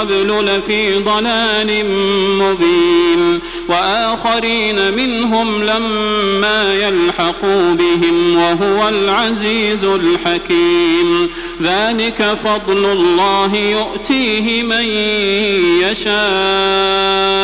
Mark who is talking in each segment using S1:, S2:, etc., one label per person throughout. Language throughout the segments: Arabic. S1: قبل لفي ضلال مبين وآخرين منهم لما يلحقوا بهم وهو العزيز الحكيم ذلك فضل الله يؤتيه من يشاء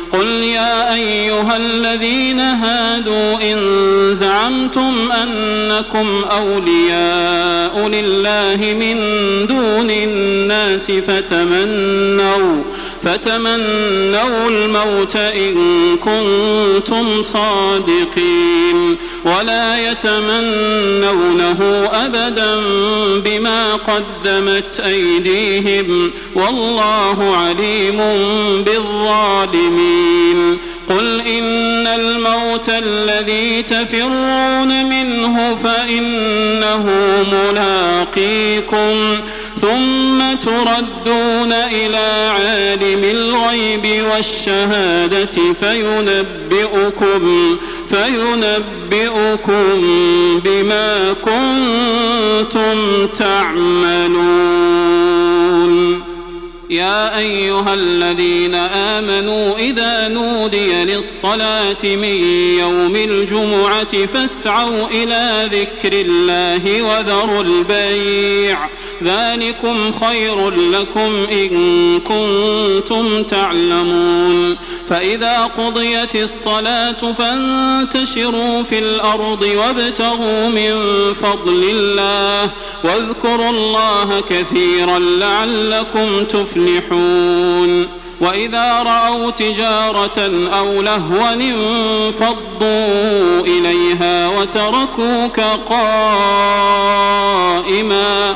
S1: قل يا أيها الذين هادوا إن زعمتم أنكم أولياء لله من دون الناس فتمنوا فتمنوا الموت إن كنتم صادقين ولا يتمنونه أبدا بما قدمت أيديهم والله عليم بالظالمين قل إن الموت الذي تفرون منه فإنه ملاقيكم ثم تردون إلى عالم الغيب والشهادة فينبئكم فينبئكم بما كنتم تعملون يا ايها الذين امنوا اذا نودي للصلاه من يوم الجمعه فاسعوا الى ذكر الله وذروا البيع ذلكم خير لكم إن كنتم تعلمون فإذا قضيت الصلاة فانتشروا في الأرض وابتغوا من فضل الله واذكروا الله كثيرا لعلكم تفلحون وإذا رأوا تجارة أو لهوا انفضوا إليها وتركوك قائما